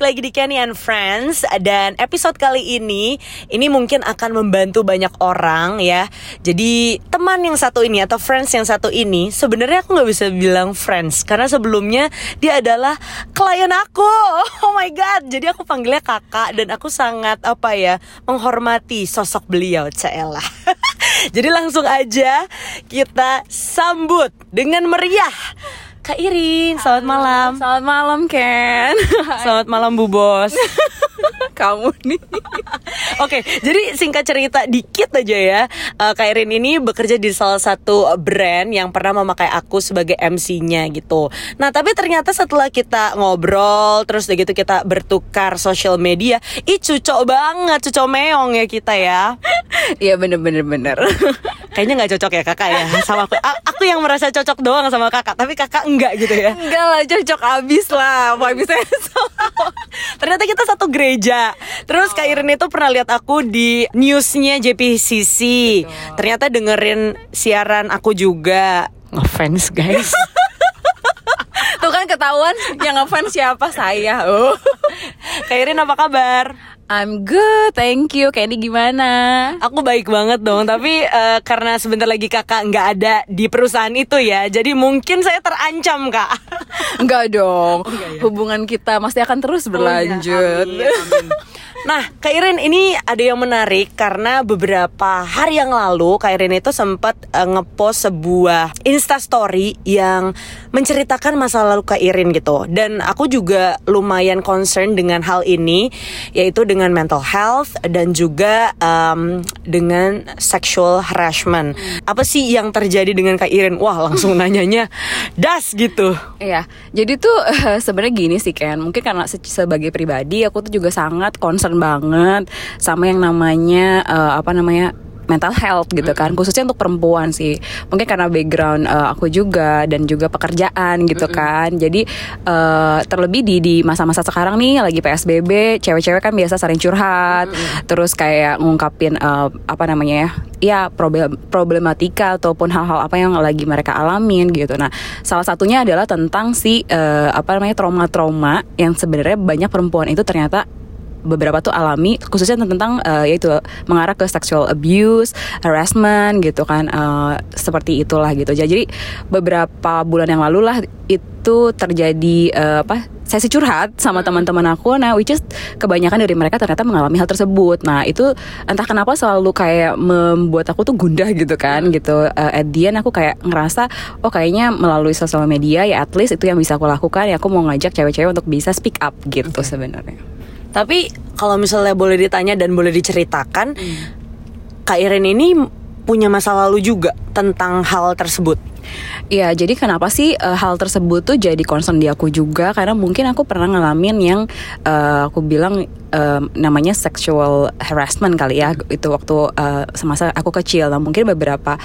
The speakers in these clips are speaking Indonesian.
balik lagi di Kenny and Friends dan episode kali ini ini mungkin akan membantu banyak orang ya. Jadi teman yang satu ini atau friends yang satu ini sebenarnya aku nggak bisa bilang friends karena sebelumnya dia adalah klien aku. Oh my god. Jadi aku panggilnya kakak dan aku sangat apa ya menghormati sosok beliau, Cela. Jadi langsung aja kita sambut dengan meriah Kak Irin, selamat malam. Selamat malam Ken. Selamat malam Bu Bos. Kamu nih. Oke, jadi singkat cerita dikit aja ya. Uh, Kak Irin ini bekerja di salah satu brand yang pernah memakai aku sebagai MC-nya gitu. Nah, tapi ternyata setelah kita ngobrol, terus udah gitu kita bertukar sosial media, ih cocok banget, cocok meong ya kita ya. Iya bener-bener bener. Kayaknya nggak cocok ya kakak ya sama aku. A- aku yang merasa cocok doang sama kakak, tapi kakak enggak gitu ya. Enggak lah cocok abis lah. Vibesnya Ternyata kita satu gereja. Terus Kak Irin itu pernah lihat aku di newsnya JPCC. Ternyata dengerin siaran aku juga. Ngefans guys. Tuh kan ketahuan yang ngefans siapa saya. Oh. Kak Irin apa kabar? I'm good, thank you. Kenny gimana? Aku baik banget dong, tapi eh, karena sebentar lagi kakak nggak ada di perusahaan itu ya, jadi mungkin saya terancam kak. Enggak dong. enggak ya? Hubungan kita masih akan terus berlanjut. Oh, iya, amin, amin. Nah, Kak Irin ini ada yang menarik karena beberapa hari yang lalu Kak Irin itu sempat eh, ngepost sebuah Insta story yang menceritakan masa lalu Kak Irin gitu. Dan aku juga lumayan concern dengan hal ini yaitu dengan mental health dan juga em, dengan sexual harassment. Apa sih yang terjadi dengan Kak Irin? Wah, langsung nanyanya das gitu. Iya, jadi tuh eh, sebenarnya gini sih Ken, mungkin karena se- sebagai pribadi aku tuh juga sangat concern banget sama yang namanya eh, apa namanya mental health gitu kan khususnya untuk perempuan sih. Mungkin karena background eh, aku juga dan juga pekerjaan gitu kan. Jadi eh, terlebih di di masa-masa sekarang nih lagi psbb cewek-cewek kan biasa sering curhat. Terus kayak ngungkapin eh, apa namanya ya ya problem problematika ataupun hal-hal apa yang lagi mereka alamin gitu. Nah, salah satunya adalah tentang si eh, apa namanya trauma-trauma yang sebenarnya banyak perempuan itu ternyata beberapa tuh alami khususnya tentang eh, yaitu mengarah ke sexual abuse, harassment gitu kan eh, seperti itulah gitu. Jadi beberapa bulan yang lalu lah itu terjadi eh, apa sesi curhat sama teman-teman aku. Nah which is kebanyakan dari mereka ternyata mengalami hal tersebut. Nah itu entah kenapa selalu kayak membuat aku tuh gundah gitu kan gitu. Eh, at the end aku kayak ngerasa oh kayaknya melalui sosial media ya at least itu yang bisa aku lakukan. Ya aku mau ngajak cewek-cewek untuk bisa speak up gitu sebenarnya Tapi kalau misalnya boleh ditanya dan boleh diceritakan, Kak Irin ini punya masa lalu juga tentang hal tersebut. Iya, jadi kenapa sih eh, hal tersebut tuh jadi concern di aku juga karena mungkin aku pernah ngalamin yang eh, aku bilang eh, namanya sexual harassment kali ya itu waktu eh, semasa aku kecil. Nah, mungkin beberapa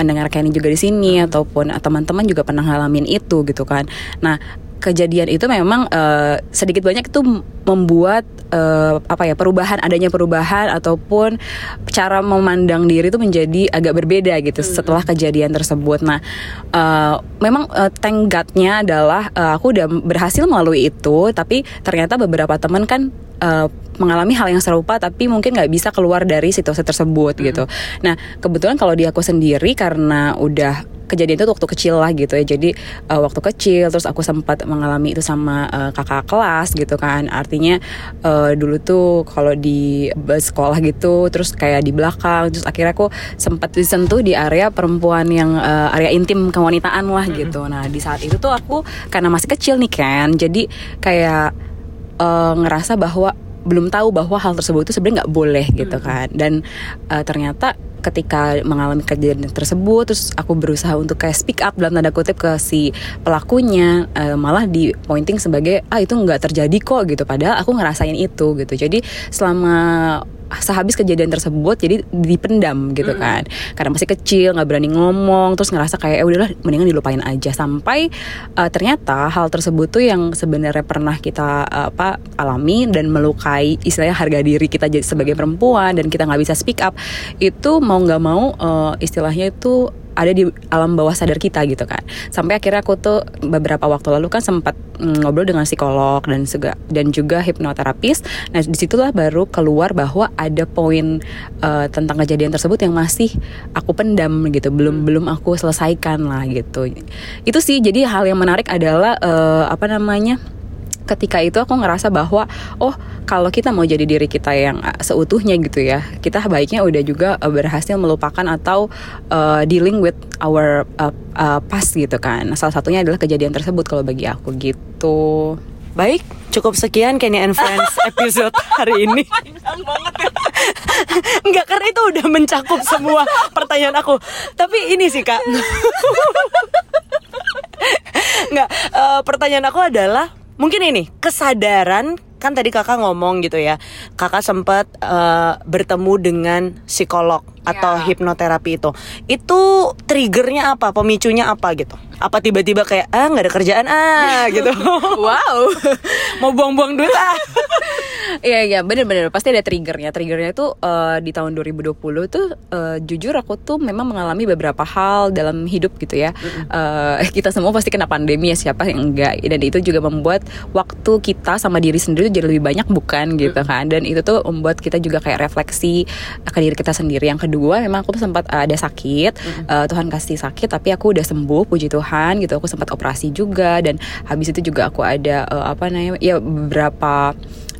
pendengar Kenny juga di sini ataupun eh, teman-teman juga pernah ngalamin itu gitu kan. Nah, kejadian itu memang eh, sedikit banyak itu membuat eh, apa ya perubahan adanya perubahan ataupun cara memandang diri itu menjadi agak berbeda gitu setelah kejadian tersebut. Nah, eh, memang thank God-nya adalah eh, aku udah berhasil melalui itu, tapi ternyata beberapa teman kan eh, mengalami hal yang serupa tapi mungkin nggak bisa keluar dari situasi tersebut gitu. Nah, kebetulan kalau di aku sendiri karena udah kejadian itu waktu kecil lah gitu ya. Jadi eh, waktu kecil terus aku sempat mengalami itu sama eh, kakak kelas gitu kan. Artinya eh, dulu tuh kalau di sekolah gitu terus kayak di belakang terus akhirnya aku sempat disentuh di area perempuan yang eh, area intim kewanitaan lah gitu. Nah di saat itu tuh aku karena masih kecil nih kan jadi kayak eh, ngerasa bahwa belum tahu bahwa hal tersebut itu sebenarnya nggak boleh gitu kan. Dan eh, ternyata ketika mengalami kejadian tersebut terus aku berusaha untuk kayak speak up dalam tanda kutip ke si pelakunya eh, malah di pointing sebagai ah itu nggak terjadi kok gitu. Padahal aku ngerasain itu gitu. Jadi selama sehabis kejadian tersebut jadi dipendam gitu kan. Karena masih kecil nggak berani ngomong terus ngerasa kayak eh udahlah mendingan dilupain aja. Sampai eh, ternyata hal tersebut tuh yang sebenarnya pernah kita eh, apa alami dan melukai istilahnya harga diri kita sebagai perempuan dan kita nggak bisa speak up itu mau nggak mau eh, istilahnya itu ada di alam bawah sadar kita gitu kan sampai akhirnya aku tuh beberapa waktu lalu kan sempat mm, ngobrol dengan psikolog dan juga dan juga hipnoterapis. Nah di situlah baru keluar bahwa ada poin uh, tentang kejadian tersebut yang masih aku pendam gitu belum belum aku selesaikan lah gitu. Itu sih jadi hal yang menarik adalah uh, apa namanya ketika itu aku ngerasa bahwa oh kalau kita mau jadi diri kita yang uh, seutuhnya gitu ya kita baiknya udah juga uh, berhasil melupakan atau uh, dealing with our uh, uh, past gitu kan salah satunya adalah kejadian tersebut kalau bagi aku gitu Baik, cukup sekian Kenny and Friends episode hari ini. Enggak karena itu udah mencakup semua pertanyaan aku. Tapi ini sih kak. Enggak, uh, pertanyaan aku adalah mungkin ini kesadaran kan tadi kakak ngomong gitu ya. Kakak sempat uh, bertemu dengan psikolog atau yeah. hipnoterapi itu. Itu triggernya apa? Pemicunya apa gitu? Apa tiba-tiba kayak ah nggak ada kerjaan ah gitu. Wow. Mau buang-buang duit ah. Iya iya bener-bener. Pasti ada triggernya. Triggernya itu uh, di tahun 2020 tuh uh, jujur aku tuh memang mengalami beberapa hal dalam hidup gitu ya. Uh, kita semua pasti kena pandemi ya siapa yang enggak. Dan itu juga membuat waktu kita sama diri sendiri jadi lebih banyak bukan gitu kan? Dan itu tuh membuat kita juga kayak refleksi ke diri kita sendiri yang kedua memang aku sempat uh, ada sakit uh, Tuhan kasih sakit tapi aku udah sembuh puji Tuhan gitu. Aku sempat operasi juga dan habis itu juga aku ada uh, apa namanya ya beberapa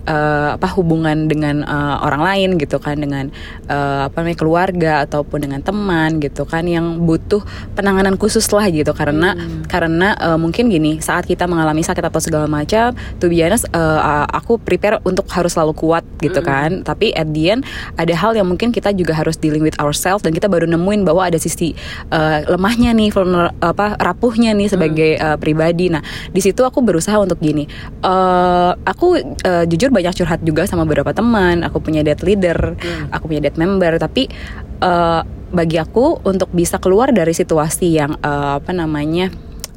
uh, apa hubungan dengan uh, orang lain gitu kan dengan uh, apa namanya keluarga ataupun dengan teman gitu kan yang butuh penanganan khusus lah gitu karena hmm. karena uh, mungkin gini saat kita mengalami sakit atau segala macam tuh biasa uh, aku prepare untuk harus selalu kuat gitu hmm. kan tapi at the end ada hal yang mungkin kita juga harus dealing with ourselves dan kita baru nemuin bahwa ada sisi uh, lemahnya nih apa rapuhnya nih sebagai hmm. uh, pribadi nah di situ aku berusaha untuk gini uh, aku uh, jujur banyak curhat juga sama beberapa teman aku punya dead leader hmm. aku punya dead member tapi uh, bagi aku untuk bisa keluar dari situasi yang uh, apa namanya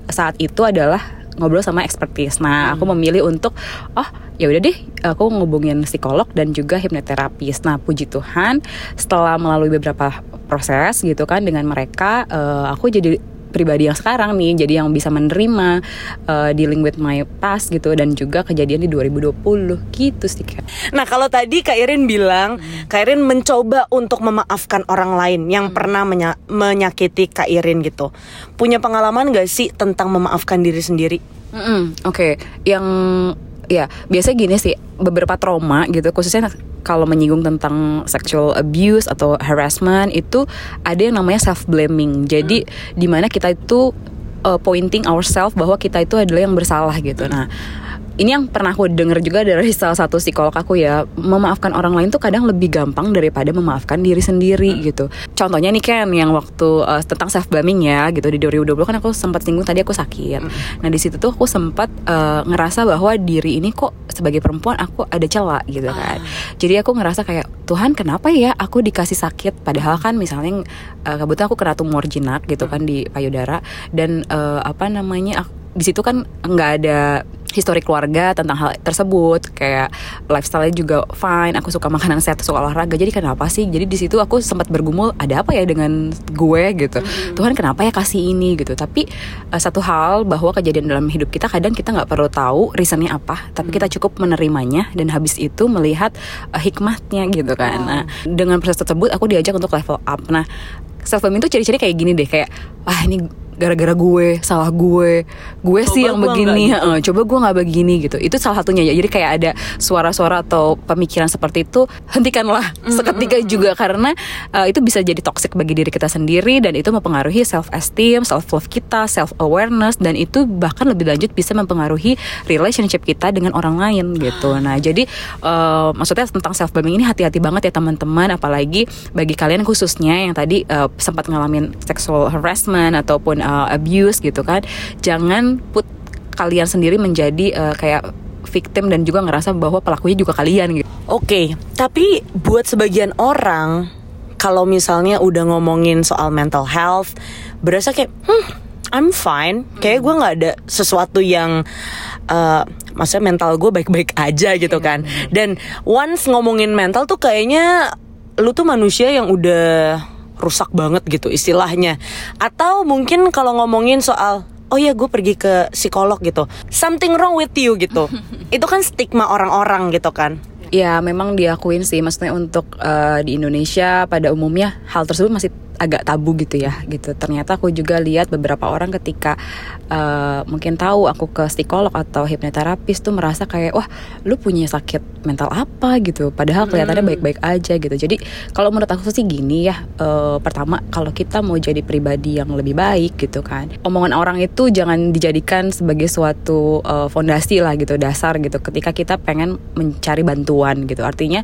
saat itu adalah ngobrol sama expertise. Nah, hmm. aku memilih untuk oh ya udah deh, aku ngubungin psikolog dan juga hipnoterapis. Nah, puji Tuhan, setelah melalui beberapa proses gitu kan dengan mereka, uh, aku jadi pribadi yang sekarang nih jadi yang bisa menerima uh, dealing with my past gitu dan juga kejadian di 2020 gitu sih kan. Nah kalau tadi Kak Irin bilang hmm. Kak Irin mencoba untuk memaafkan orang lain yang hmm. pernah menya menyakiti Kak Irin gitu. Punya pengalaman gak sih tentang memaafkan diri sendiri? Mm -hmm. Oke, okay. yang ya biasa gini sih beberapa trauma gitu khususnya kalau menyinggung tentang sexual abuse atau harassment itu ada yang namanya self blaming. Jadi hmm. di mana kita itu uh, pointing ourselves bahwa kita itu adalah yang bersalah gitu. Nah ini yang pernah aku dengar juga dari salah satu psikolog aku ya memaafkan orang lain tuh kadang lebih gampang daripada memaafkan diri sendiri hmm. gitu contohnya nih kan yang waktu uh, tentang self blaming ya gitu di 2020 kan aku sempat singgung tadi aku sakit hmm. nah di situ tuh aku sempat uh, ngerasa bahwa diri ini kok sebagai perempuan aku ada celah gitu kan hmm. jadi aku ngerasa kayak Tuhan kenapa ya aku dikasih sakit padahal kan misalnya uh, kebetulan aku kena tumor jinak gitu kan di payudara dan uh, apa namanya aku, di situ kan nggak ada histori keluarga tentang hal tersebut. Kayak lifestyle juga fine aku suka makanan sehat suka olahraga. Jadi kenapa sih? Jadi di situ aku sempat bergumul ada apa ya dengan gue? gitu. Mm-hmm. Tuhan kenapa ya kasih ini? gitu. Tapi uh, satu hal bahwa kejadian dalam hidup kita kadang kita nggak perlu tahu reasonnya apa tapi mm-hmm. kita cukup menerimanya dan habis itu melihat uh, hikmahnya gitu kan. Oh. nah dengan proses tersebut aku diajak untuk level up. Nah self itu ciri-ciri kayak gini deh kayak wah ini gara-gara gue salah gue. Gue coba sih yang begini gitu. uh, coba gue nggak begini gitu. Itu salah satunya. Ya jadi kayak ada suara-suara atau pemikiran seperti itu hentikanlah mm-hmm. seketika juga. Karena uh, itu bisa jadi toxic bagi diri kita sendiri dan itu mempengaruhi self esteem self love kita self awareness dan itu bahkan lebih lanjut bisa mempengaruhi relationship kita dengan orang lain gitu. Nah jadi uh, maksudnya tentang self blaming ini hati-hati banget ya teman-teman. Apalagi bagi kalian khususnya yang tadi uh, sempat ngalamin sexual harassment ataupun uh, abuse gitu kan jangan put kalian sendiri menjadi uh, kayak victim dan juga ngerasa bahwa pelakunya juga kalian gitu. Oke, okay, tapi buat sebagian orang kalau misalnya udah ngomongin soal mental health, berasa kayak hmm, I'm fine. Kayak gue nggak ada sesuatu yang uh, maksudnya mental gue baik-baik aja gitu iya, kan. Dan once ngomongin mental tuh kayaknya lu tuh manusia yang udah rusak banget gitu istilahnya. Atau mungkin kalau ngomongin soal oh ya gue pergi ke psikolog gitu. Something wrong with you gitu. Itu kan stigma orang-orang gitu kan. Ya memang diakuin sih, maksudnya untuk uh, di Indonesia pada umumnya hal tersebut masih agak tabu gitu ya gitu. Ternyata aku juga lihat beberapa orang ketika uh, mungkin tahu aku ke psikolog atau hipnoterapis tuh merasa kayak wah lu punya sakit mental apa? gitu. Padahal kelihatannya hmm. baik-baik aja gitu. Jadi kalau menurut aku sih gini ya uh, pertama kalau kita mau jadi pribadi yang lebih baik gitu kan omongan orang itu jangan dijadikan sebagai suatu uh, fondasi lah gitu dasar gitu. Ketika kita pengen mencari bantuan gitu. Artinya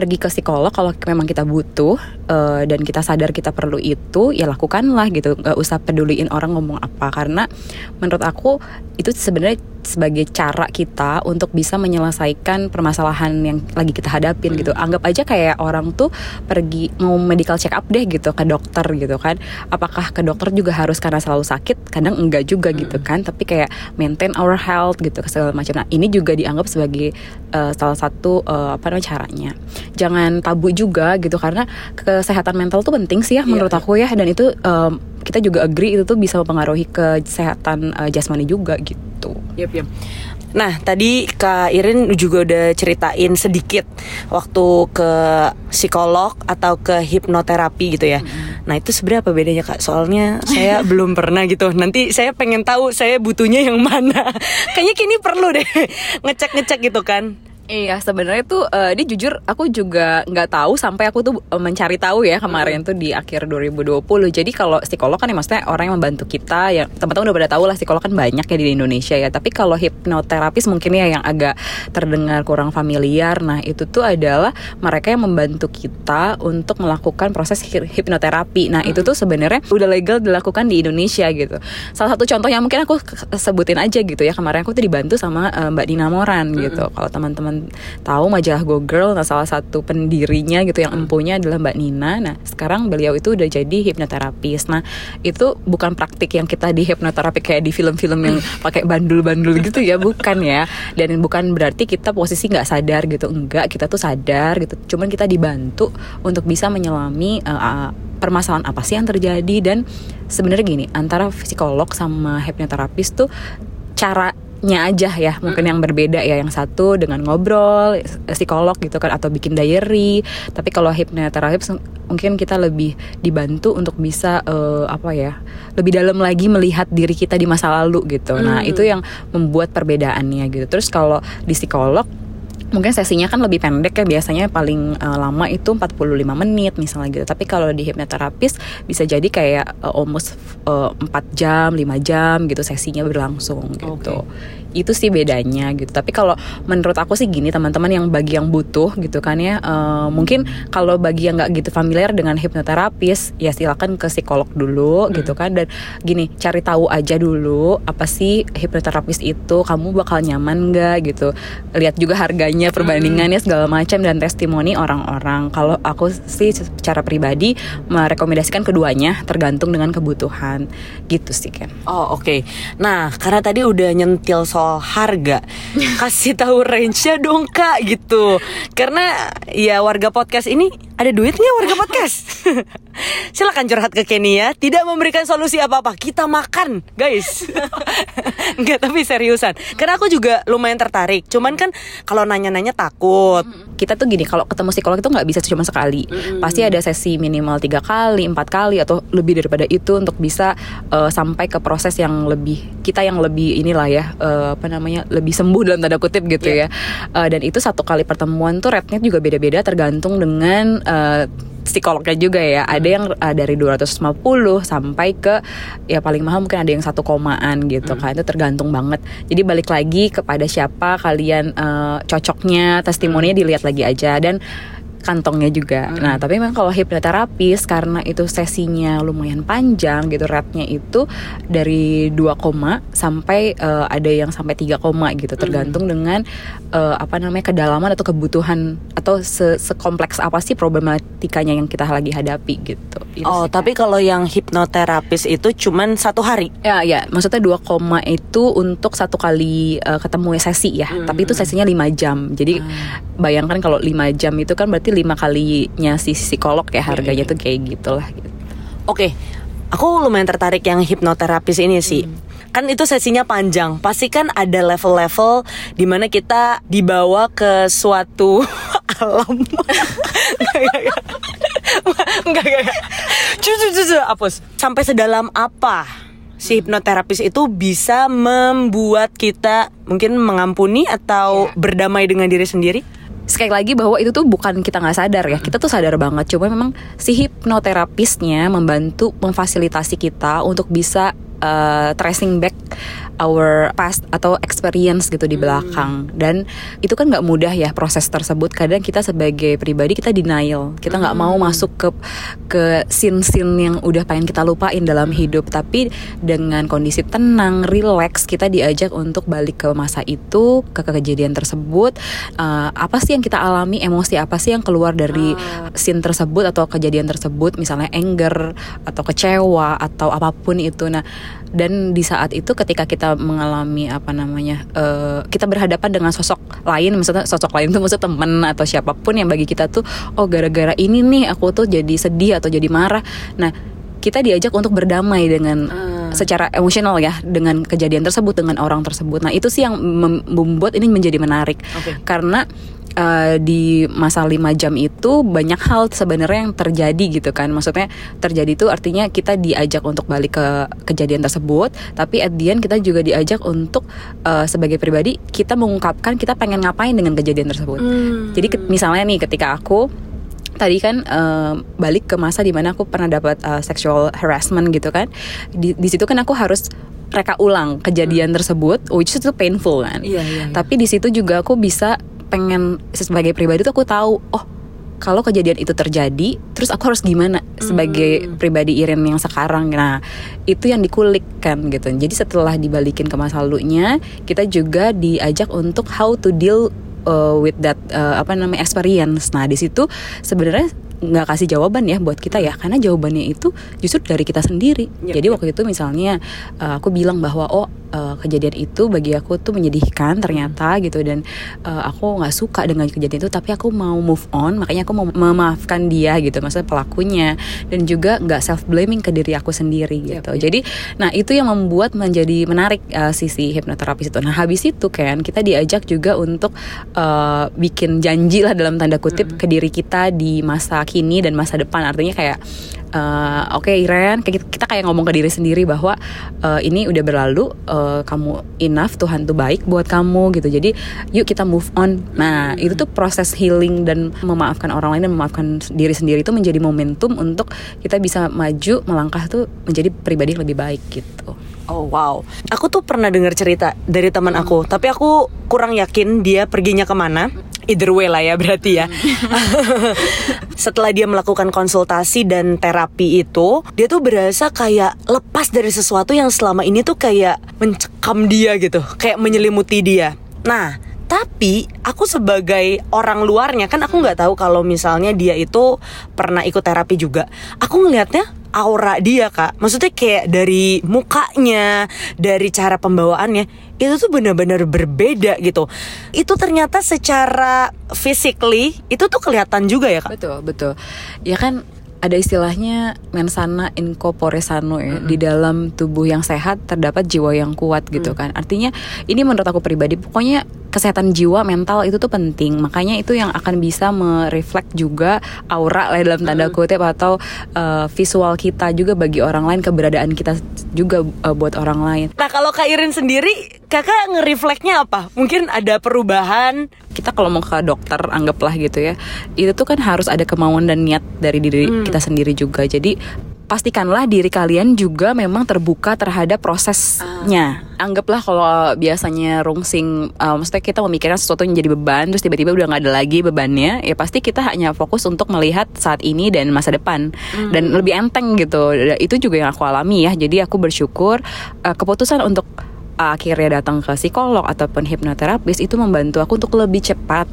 pergi ke psikolog kalau memang kita butuh uh, dan kita sadar kita perlu itu ya lakukanlah gitu. Nggak usah peduliin orang ngomong apa. Karena menurut aku itu sebenarnya sebagai cara kita untuk bisa menyelesaikan permasalahan yang lagi kita hadapin gitu. Hmm. Anggap aja kayak orang tuh pergi mau medical check up deh gitu ke dokter gitu kan. Apakah ke dokter juga harus karena selalu sakit? Kadang enggak juga gitu hmm. kan. Tapi kayak maintain our health gitu segala macam. Nah, ini juga dianggap sebagai uh, salah satu uh, apa namanya caranya. Jangan tabu juga gitu karena kesehatan mental tuh penting sih ya iya, menurut yeah, aku ya dan itu um, kita juga agree itu tuh bisa mempengaruhi kesehatan uh, jasmani juga gitu. Yep, yep. Nah, tadi Kak Irin juga udah ceritain sedikit waktu ke psikolog atau ke hipnoterapi gitu ya. Mm-hmm. Nah, itu sebenarnya apa bedanya Kak? Soalnya saya belum pernah gitu. Nanti saya pengen tahu saya butuhnya yang mana. Kayaknya kini perlu deh ngecek-ngecek gitu kan. Iya sebenarnya tuh uh, dia jujur aku juga nggak tahu sampai aku tuh uh, mencari tahu ya kemarin tuh di akhir 2020. Jadi kalau psikolog kan ya maksudnya orang yang membantu kita ya teman-teman udah pada tahu lah psikolog kan banyak ya di Indonesia ya. Tapi kalau hipnoterapis mungkin ya yang agak terdengar kurang familiar. Nah itu tuh adalah mereka yang membantu kita untuk melakukan proses hipnoterapi. Nah itu tuh sebenarnya udah legal dilakukan di Indonesia gitu. Salah satu contoh yang mungkin aku sebutin aja gitu ya kemarin aku tuh dibantu sama uh, Mbak Dina Moran gitu. Kalau teman-teman tahu majalah Go Girl nah salah satu pendirinya gitu yang empunya adalah Mbak Nina. Nah sekarang beliau itu udah jadi hipnoterapis. Nah itu bukan praktik yang kita di hipnoterapi kayak di film-film yang pakai bandul-bandul gitu ya bukan ya. Dan bukan berarti kita posisi nggak sadar gitu enggak kita tuh sadar gitu. Cuman kita dibantu untuk bisa menyelami uh, permasalahan apa sih yang terjadi. Dan sebenarnya gini antara psikolog sama hipnoterapis tuh cara nya aja ya mungkin yang berbeda ya yang satu dengan ngobrol psikolog gitu kan atau bikin diary. Tapi kalau hipnoterapis mungkin kita lebih dibantu untuk bisa uh, apa ya lebih dalam lagi melihat diri kita di masa lalu gitu. Nah hmm. itu yang membuat perbedaannya gitu. Terus kalau di psikolog mungkin sesinya kan lebih pendek ya biasanya paling uh, lama itu 45 menit misalnya gitu. Tapi kalau di hipnoterapis bisa jadi kayak uh, almost uh, 4 jam 5 jam gitu sesinya berlangsung gitu. Okay itu sih bedanya gitu tapi kalau menurut aku sih gini teman-teman yang bagi yang butuh gitu kan ya uh, mungkin kalau bagi yang nggak gitu familiar dengan hipnoterapis ya silakan ke psikolog dulu hmm. gitu kan dan gini cari tahu aja dulu apa sih hipnoterapis itu kamu bakal nyaman nggak gitu lihat juga harganya perbandingannya hmm. segala macam dan testimoni orang-orang kalau aku sih secara pribadi merekomendasikan keduanya tergantung dengan kebutuhan gitu sih kan oh oke okay. nah karena tadi udah nyentil soal soal harga. Kasih tahu range-nya dong kak gitu. Karena ya warga podcast ini ada duitnya warga podcast? Silakan curhat ke Kenny ya. Tidak memberikan solusi apa-apa. Kita makan guys. Enggak tapi seriusan. Karena aku juga lumayan tertarik. Cuman kan kalau nanya-nanya takut. Kita tuh gini kalau ketemu psikolog itu nggak bisa cuma sekali. Pasti ada sesi minimal tiga kali empat kali atau lebih daripada itu untuk bisa uh, sampai ke proses yang lebih kita yang lebih inilah ya uh, apa namanya lebih sembuh dalam tanda kutip gitu yeah. ya. Uh, dan itu satu kali pertemuan tuh rate-nya juga beda-beda tergantung dengan uh, psikolognya juga ya. Ada yang uh, dari 250 sampai ke ya paling mahal mungkin ada yang satu komaan gitu hmm. kan. Itu tergantung banget. Jadi balik lagi kepada siapa kalian uh, cocoknya, testimoninya dilihat lagi aja dan kantongnya juga. Hmm. Nah, tapi memang kalau hipnoterapis karena itu sesinya lumayan panjang gitu, rate-nya itu dari 2 koma sampai uh, ada yang sampai 3 koma gitu, hmm. tergantung hmm. dengan uh, apa namanya kedalaman atau kebutuhan atau se sekompleks apa sih problematikanya yang kita lagi hadapi gitu. Itu oh, sih, tapi kalau yang hipnoterapis itu cuman satu hari? Ya, ya, maksudnya 2 koma itu untuk satu kali uh, ketemu sesi ya, hmm. tapi itu sesinya 5 jam. Jadi hmm. bayangkan kalau 5 jam itu kan berarti lima kalinya si psikolog ya harganya tuh kayak gitulah gitu. Oke, aku lumayan tertarik yang hipnoterapis ini sih. Kan itu sesinya panjang, pasti kan ada level-level di mana kita dibawa ke suatu alam. Enggak, enggak, enggak. Cucu, cucu, hapus. Sampai sedalam apa si hipnoterapis itu bisa membuat kita mungkin mengampuni atau berdamai dengan diri sendiri? sekali lagi bahwa itu tuh bukan kita nggak sadar ya kita tuh sadar banget cuma memang si hipnoterapisnya membantu memfasilitasi kita untuk bisa uh, tracing back our past atau experience gitu di belakang. Dan itu kan nggak mudah ya proses tersebut. Kadang kita sebagai pribadi kita denial. Kita nggak mau masuk ke ke scene-scene yang udah pengen kita lupain dalam hidup. Tapi dengan kondisi tenang relax kita diajak untuk balik ke masa itu ke kejadian tersebut. Uh, apa sih yang kita alami emosi apa sih yang keluar dari scene tersebut atau kejadian tersebut? Misalnya anger atau kecewa atau apa pun itu. Nah dan di saat itu ketika kita mengalami apa namanya uh, kita berhadapan dengan sosok lain misalnya sosok lain itu maksud temen atau siapa pun yang bagi kita tuh oh gara-gara ini nih aku tuh jadi sedih atau jadi marah. Nah kita diajak untuk berdamai dengan secara emosional ya dengan kejadian tersebut dengan orang tersebut. Nah itu sih yang mem- membuat ini menjadi menarik. Oke. karena uh, di masa lima jam itu banyak hal sebenarnya yang terjadi gitu kan. Maksudnya terjadi itu artinya kita diajak untuk balik ke kejadian tersebut tapi at the end kita juga diajak untuk uh, sebagai pribadi kita mengungkapkan kita pengen ngapain dengan kejadian tersebut. Jadi ke- misalnya nih ketika aku tadi kan eh, balik ke masa di mana aku pernah dapat eh, sexual harassment gitu kan. Di, di situ kan aku harus reka ulang kejadian tersebut which is itu painful kan. Iya, iya, iya. tapi di situ juga aku bisa pengen sebagai pribadi tuh aku tahu oh kalau kejadian itu terjadi terus aku harus gimana sebagai pribadi Irin yang sekarang. Nah itu yang dikulik kan gitu. Jadi setelah dibalikin ke masa lalunya kita juga diajak untuk how to deal uh, with that uh, apa namanya experience. Nah di situ sebenarnya nggak kasih jawaban ya buat kita ya karena jawabannya itu justru dari kita sendiri. Yep, Jadi yep. waktu itu misalnya uh, aku bilang bahwa oh uh, kejadian itu bagi aku tuh menyedihkan ternyata gitu dan uh, aku nggak suka dengan kejadian itu tapi aku mau move on makanya aku mau memaafkan dia gitu maksudnya pelakunya dan juga nggak self blaming ke diri aku sendiri Yep, gitu. yep. Jadi nah itu yang membuat menjadi menarik uh, sisi hipnoterapis itu. Nah habis itu kan kita diajak juga untuk uh, bikin janji lah dalam tanda kutip ke diri kita di masa kini dan masa depan. Artinya kayak uh, oke Iren kayak kita, kayak ngomong ke diri sendiri bahwa uh, ini udah berlalu, uh, kamu enough, Tuhan tuh baik buat kamu gitu. Jadi yuk kita move on. Nah itu tuh proses healing dan memaafkan orang lain dan memaafkan diri sendiri itu menjadi momentum untuk kita bisa maju melangkah tuh menjadi pribadi yang lebih baik gitu. Oh wow, aku tuh pernah dengar cerita dari teman aku, tapi aku kurang yakin dia perginya ke mana. Either way lah ya berarti ya. Setelah dia melakukan konsultasi dan terapi itu, dia tuh berasa kayak lepas dari sesuatu yang selama ini tuh kayak mencekam dia gitu, kayak menyelimuti dia. Nah, tapi aku sebagai orang luarnya kan aku nggak tahu kalau misalnya dia itu pernah ikut terapi juga. Aku ngelihatnya aura dia kak, maksudnya kayak dari mukanya, dari cara pembawaannya itu tuh benar-benar berbeda gitu. Itu ternyata secara physically itu tuh kelihatan juga ya kak. Betul, betul. Ya kan ada istilahnya mensana in corpore sano ya. Di dalam tubuh yang sehat terdapat jiwa yang kuat gitu kan. Artinya ini menurut aku pribadi pokoknya kesehatan jiwa mental itu tuh penting. Makanya itu yang akan bisa mereflek juga aura lah dalam tanda kutip atau uh, visual kita juga bagi orang lain keberadaan kita juga uh, buat orang lain. Nah kalau kak Irin sendiri, kakak ngerefleksnya apa? Mungkin ada perubahan? kita kalau mau ke dokter anggaplah gitu ya itu tuh kan harus ada kemauan dan niat dari diri kita sendiri juga jadi pastikanlah diri kalian juga memang terbuka terhadap prosesnya. Anggaplah kalau biasanya rungsing uh, maksudnya kita memikirkan sesuatu yang jadi beban terus tiba-tiba udah nggak ada lagi bebannya ya pasti kita hanya fokus untuk melihat saat ini dan masa depan. Dan lebih enteng gitu. Itu juga yang aku alami ya. Jadi aku bersyukur uh, keputusan untuk akhirnya datang ke psikolog ataupun hipnoterapis itu membantu aku untuk lebih cepat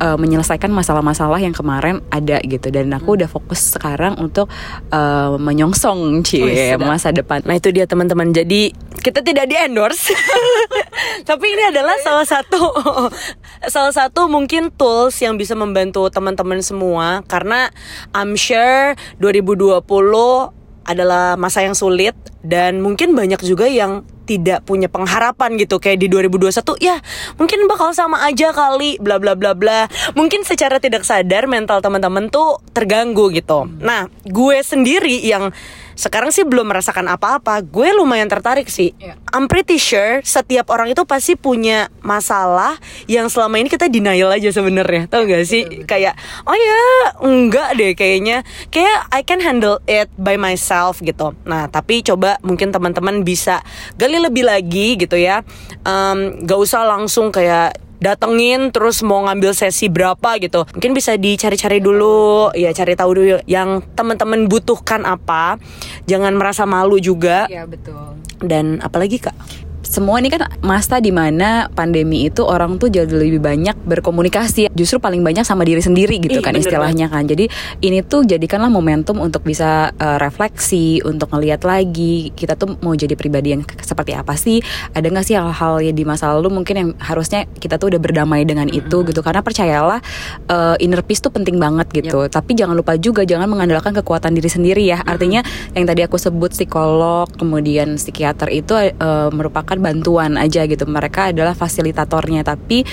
uh, menyelesaikan masalah-masalah yang kemarin ada gitu. Dan aku udah fokus sekarang untuk uh, menyongsong cie Wih, sedap. masa depan. Nah itu dia teman-teman. Jadi kita tidak di endorse. Tapi ini adalah salah satu salah satu mungkin tools yang bisa membantu teman-teman semua. Karena I'm sure 2020 adalah masa yang sulit dan mungkin banyak juga yang tidak punya pengharapan gitu. Kayak di 2021 ya mungkin bakal sama aja kali bla bla bla bla. Mungkin secara tidak sadar mental teman-teman tuh terganggu gitu. Nah gue sendiri yang sekarang sih belum merasakan apa-apa. Gue lumayan tertarik sih. Iya. I'm pretty sure setiap orang itu pasti punya masalah yang selama ini kita denial aja sebenarnya. Tau gak sih? Kayak oh ya enggak deh kayaknya. Kayak I can handle it by myself gitu. Nah tapi coba mungkin teman-teman bisa gali lebih lagi gitu ya. Em, gak usah langsung kayak datengin terus mau ngambil sesi berapa gitu. Mungkin bisa dicari-cari dulu. Ya cari tahu dulu yang teman-teman butuhkan apa. Jangan merasa malu juga. Iya betul. dan apalagi kak semua ini kan masa di mana pandemi itu orang tuh jadi lebih banyak berkomunikasi. Justru paling banyak sama diri sendiri gitu Ih, kan bener istilahnya kan. Jadi ini tuh jadikanlah momentum untuk bisa uh, refleksi untuk ngelihat lagi kita tuh mau jadi pribadi yang seperti apa sih? Ada nggak sih hal-hal ya di masa lalu mungkin yang harusnya kita tuh udah berdamai dengan itu gitu. Karena percayalah uh, inner peace tuh penting banget gitu. Tapi jangan lupa juga jangan mengandalkan kekuatan diri sendiri ya. Artinya yang tadi aku sebut psikolog kemudian psikiater itu uh, merupakan bantuan aja gitu. Mereka adalah fasilitatornya. Tapi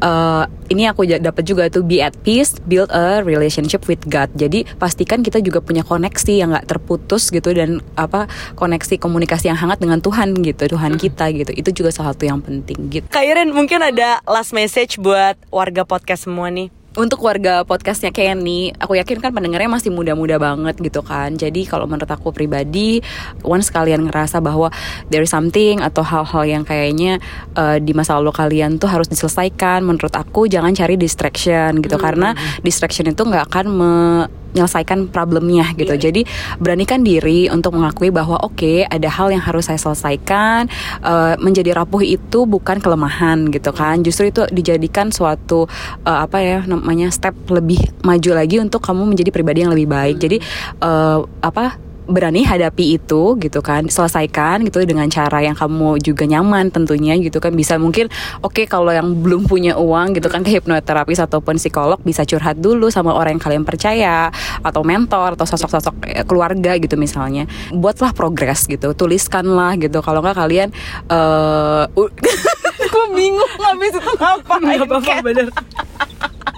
uh, ini aku dapat juga tuh be at peace build a relationship with God. Jadi pastikan kita juga punya koneksi yang nggak terputus gitu dan apa koneksi komunikasi yang hangat dengan Tuhan gitu Tuhan kita gitu. Itu juga salah satu yang penting gitu. Kak Iren mungkin ada last message buat warga podcast semua nih untuk warga podcastnya Kenny, aku yakin kan pendengarnya masih muda-muda banget gitu kan. Jadi kalau menurut aku pribadi, once kalian ngerasa bahwa there is something atau hal-hal yang kayaknya uh, di masa lalu kalian tuh harus diselesaikan, menurut aku jangan cari distraction gitu karena distraction itu nggak akan menyelesaikan problemnya gitu. Jadi beranikan diri untuk mengakui bahwa oke ada hal yang harus saya selesaikan. Uh, menjadi rapuh itu bukan kelemahan gitu kan. Justru itu dijadikan suatu uh, apa ya namanya step lebih maju lagi untuk kamu menjadi pribadi yang lebih baik. Jadi uh, apa berani hadapi itu gitu kan selesaikan gitu dengan cara yang kamu juga nyaman tentunya gitu kan. Bisa mungkin oke kalau yang belum punya uang gitu kan ke hipnoterapis ataupun psikolog bisa curhat dulu sama orang yang kalian percaya atau mentor atau sosok-sosok eh, keluarga gitu misalnya. Buatlah progres gitu tuliskanlah gitu. Kalau nggak kalian eh uh, gue bingung habis itu ngapain. Nggak apa-apa bener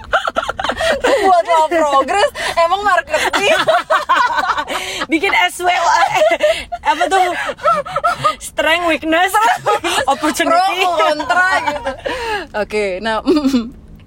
buat lo progres emang marketing. Bikin SW eh, apa tuh? Strength weakness. Opportunity. Pro kontra gitu. Oke nah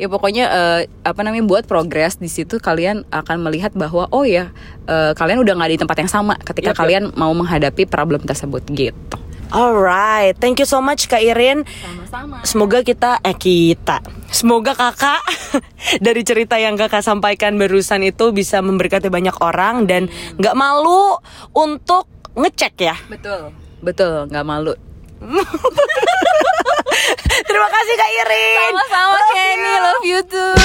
ya pokoknya eh, apa namanya buat progres di situ kalian akan melihat bahwa oh ya eh, kalian udah nggak di tempat yang sama ketika yap. kalian mau menghadapi problem tersebut gitu Alright, thank you so much Kak Irin. sama-sama. Semoga kita eh kita, semoga kakak dari cerita yang kakak sampaikan barusan itu bisa memberkati banyak orang dan nggak malu untuk ngecek ya. betul. Betul nggak malu. Terima kasih Kak Irin. sama-sama Kenny. love you too